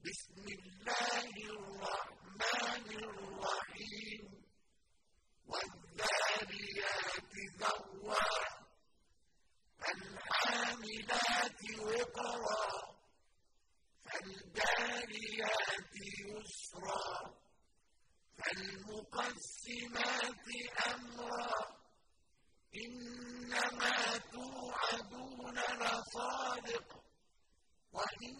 بسم الله الرحمن الرحيم. والذاريات ذروا. فالحاملات وقرا. فالجاريات يسرا. فالمقسمات أمرا. إنما توعدون لصادق. وإن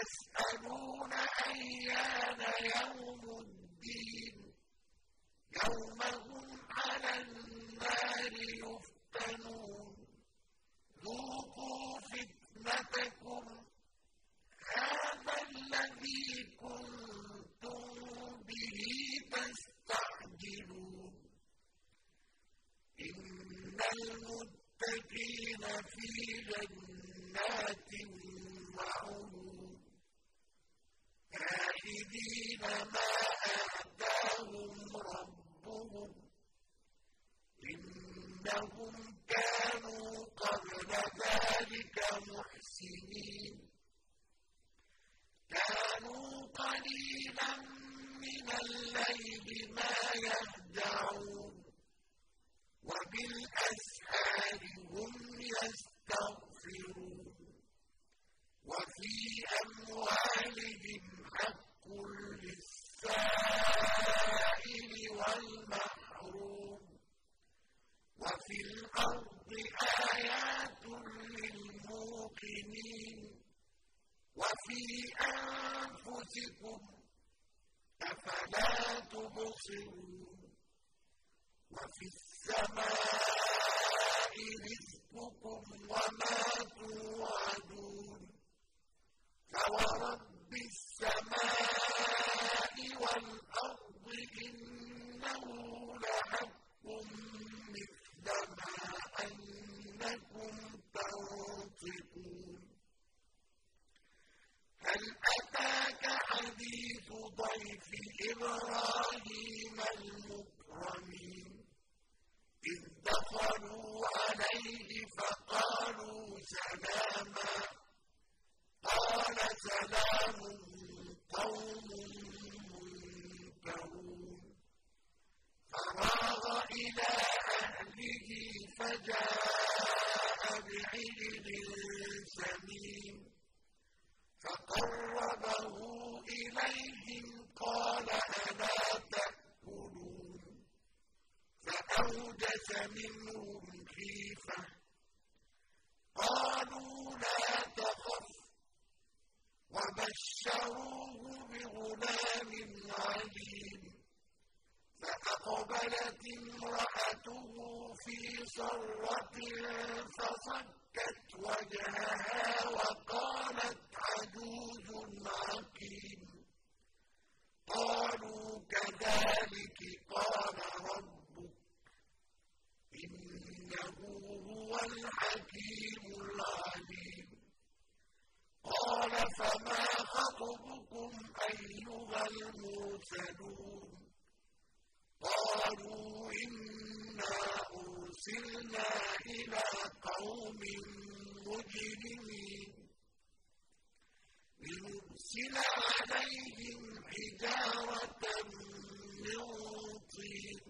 يسألون أيان يوم الدين يوم هم على النار يفتنون. ذوقوا فتنتكم هذا الذي كنتم به تستعجلون. إن المتقين في جنات وعيون ما آتاهم ربهم إنهم كانوا قبل ذلك محسنين. كانوا قليلا من الليل ما يهدعون وفي أنفسكم أفلا تبصرون وفي السماء رزقكم وما توعدون فورب حديث ضيف إبراهيم المكرمين. إذ دخلوا عليه فقالوا سلاما. قال سلام قوم فأوجس منهم خيفة. قالوا لا تخف. وبشروه بغلام عليم. فأقبلت امرأته في صرة فصكت وجهها وقالت عجوز عقيم قالوا كذلك قال ربك إنه هو الحكيم العليم. قال فما خطبكم أيها المرسلون؟ قالوا إنا أرسلنا إلى قوم مجرمين. لنرسل عليهم حجارة من طين.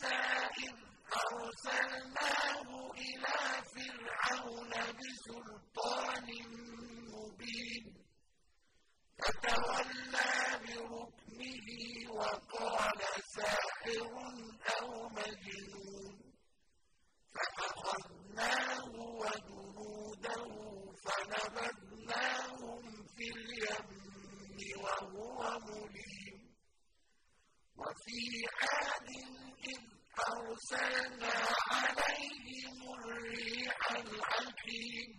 عِيسَىٰ إِذْ أَرْسَلْنَاهُ إِلَىٰ فِرْعَوْنَ بِسُلْطَانٍ مُّبِينٍ فَتَوَلَّىٰ بِرُكْنِهِ وَقَالَ سَاحِرٌ أَوْ مَجْنُونٌ فَأَخَذْنَاهُ أرسلنا عليهم الريح الحكيم.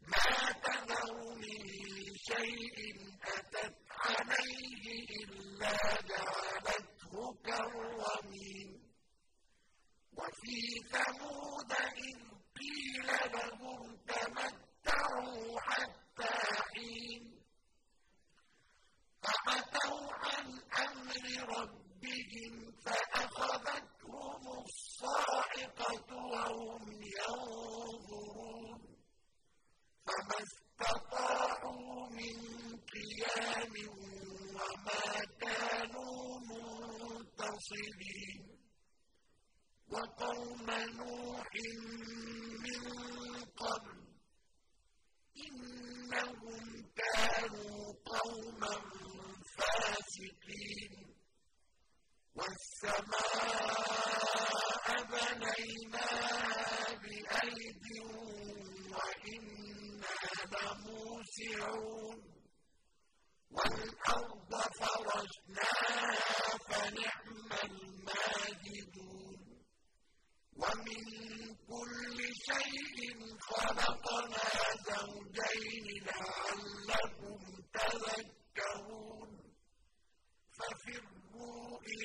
ما تذر من شيء أتت عليه إلا جعلته كالرميم. وفي ثمود إذ قيل لهم تمت سلام وما كانوا منتصرين وقوم نوح من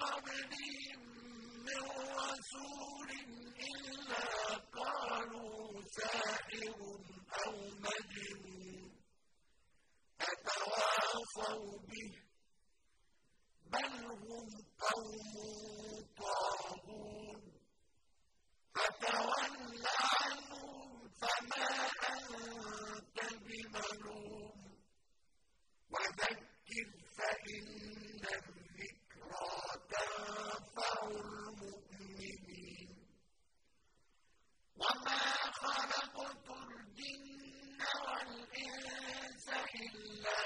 قَبْلِهِم مِّن رَّسُولٍ إن زحل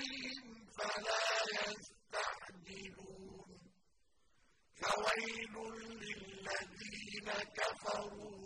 بهم فلا يستعجلون. فويل للذين كفروا.